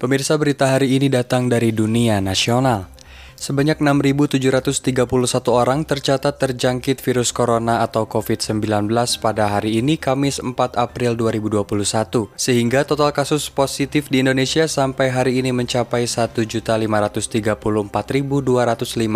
Pemirsa berita hari ini datang dari dunia nasional. Sebanyak 6.731 orang tercatat terjangkit virus corona atau COVID-19 pada hari ini Kamis 4 April 2021, sehingga total kasus positif di Indonesia sampai hari ini mencapai 1.534.255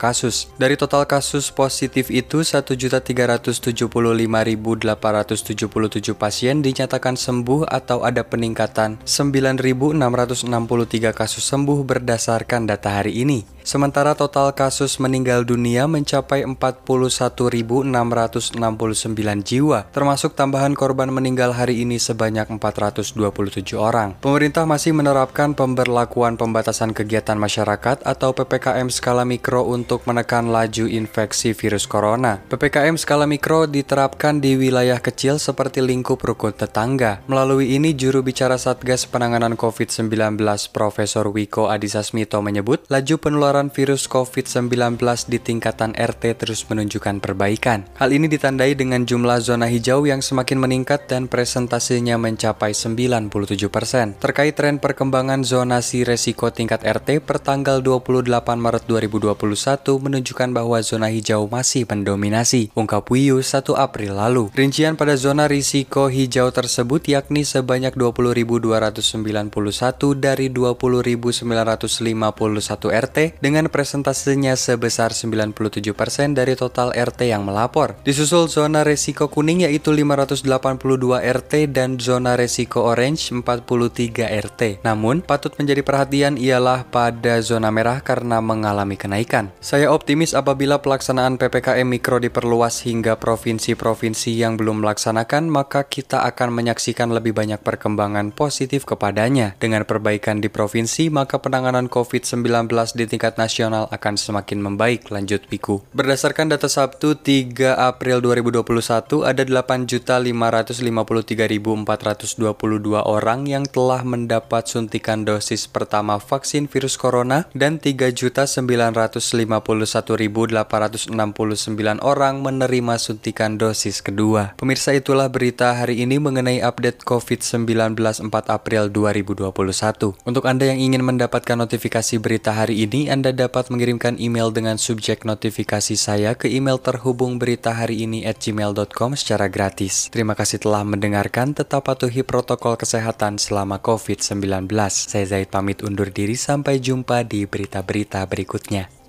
kasus. Dari total kasus positif itu, 1.375.877 pasien dinyatakan sembuh atau ada peningkatan 9.663 kasus sembuh berdasarkan data hari ini. Sementara total kasus meninggal dunia mencapai 41.669 jiwa, termasuk tambahan korban meninggal hari ini sebanyak 427 orang. Pemerintah masih menerapkan pemberlakuan pembatasan kegiatan masyarakat atau PPKM skala mikro untuk menekan laju infeksi virus corona. PPKM skala mikro diterapkan di wilayah kecil seperti lingkup rukun tetangga. Melalui ini, juru bicara Satgas Penanganan COVID-19 Profesor Wiko Adisasmito menyebut, laju penularan penularan virus COVID-19 di tingkatan RT terus menunjukkan perbaikan. Hal ini ditandai dengan jumlah zona hijau yang semakin meningkat dan presentasinya mencapai 97%. Terkait tren perkembangan zonasi resiko tingkat RT per tanggal 28 Maret 2021 menunjukkan bahwa zona hijau masih mendominasi, ungkap Wiyu 1 April lalu. Rincian pada zona risiko hijau tersebut yakni sebanyak 20.291 dari 20.951 RT dengan presentasinya sebesar 97% dari total RT yang melapor. Disusul zona resiko kuning yaitu 582 RT dan zona resiko orange 43 RT. Namun, patut menjadi perhatian ialah pada zona merah karena mengalami kenaikan. Saya optimis apabila pelaksanaan PPKM Mikro diperluas hingga provinsi-provinsi yang belum melaksanakan, maka kita akan menyaksikan lebih banyak perkembangan positif kepadanya. Dengan perbaikan di provinsi, maka penanganan COVID-19 di tingkat tingkat nasional akan semakin membaik, lanjut Piku. Berdasarkan data Sabtu 3 April 2021, ada 8.553.422 orang yang telah mendapat suntikan dosis pertama vaksin virus corona dan 3.951.869 orang menerima suntikan dosis kedua. Pemirsa itulah berita hari ini mengenai update COVID-19 4 April 2021. Untuk Anda yang ingin mendapatkan notifikasi berita hari ini, anda dapat mengirimkan email dengan subjek notifikasi saya ke email terhubung berita hari ini at gmail.com secara gratis. Terima kasih telah mendengarkan, tetap patuhi protokol kesehatan selama COVID-19. Saya Zaid pamit undur diri, sampai jumpa di berita-berita berikutnya.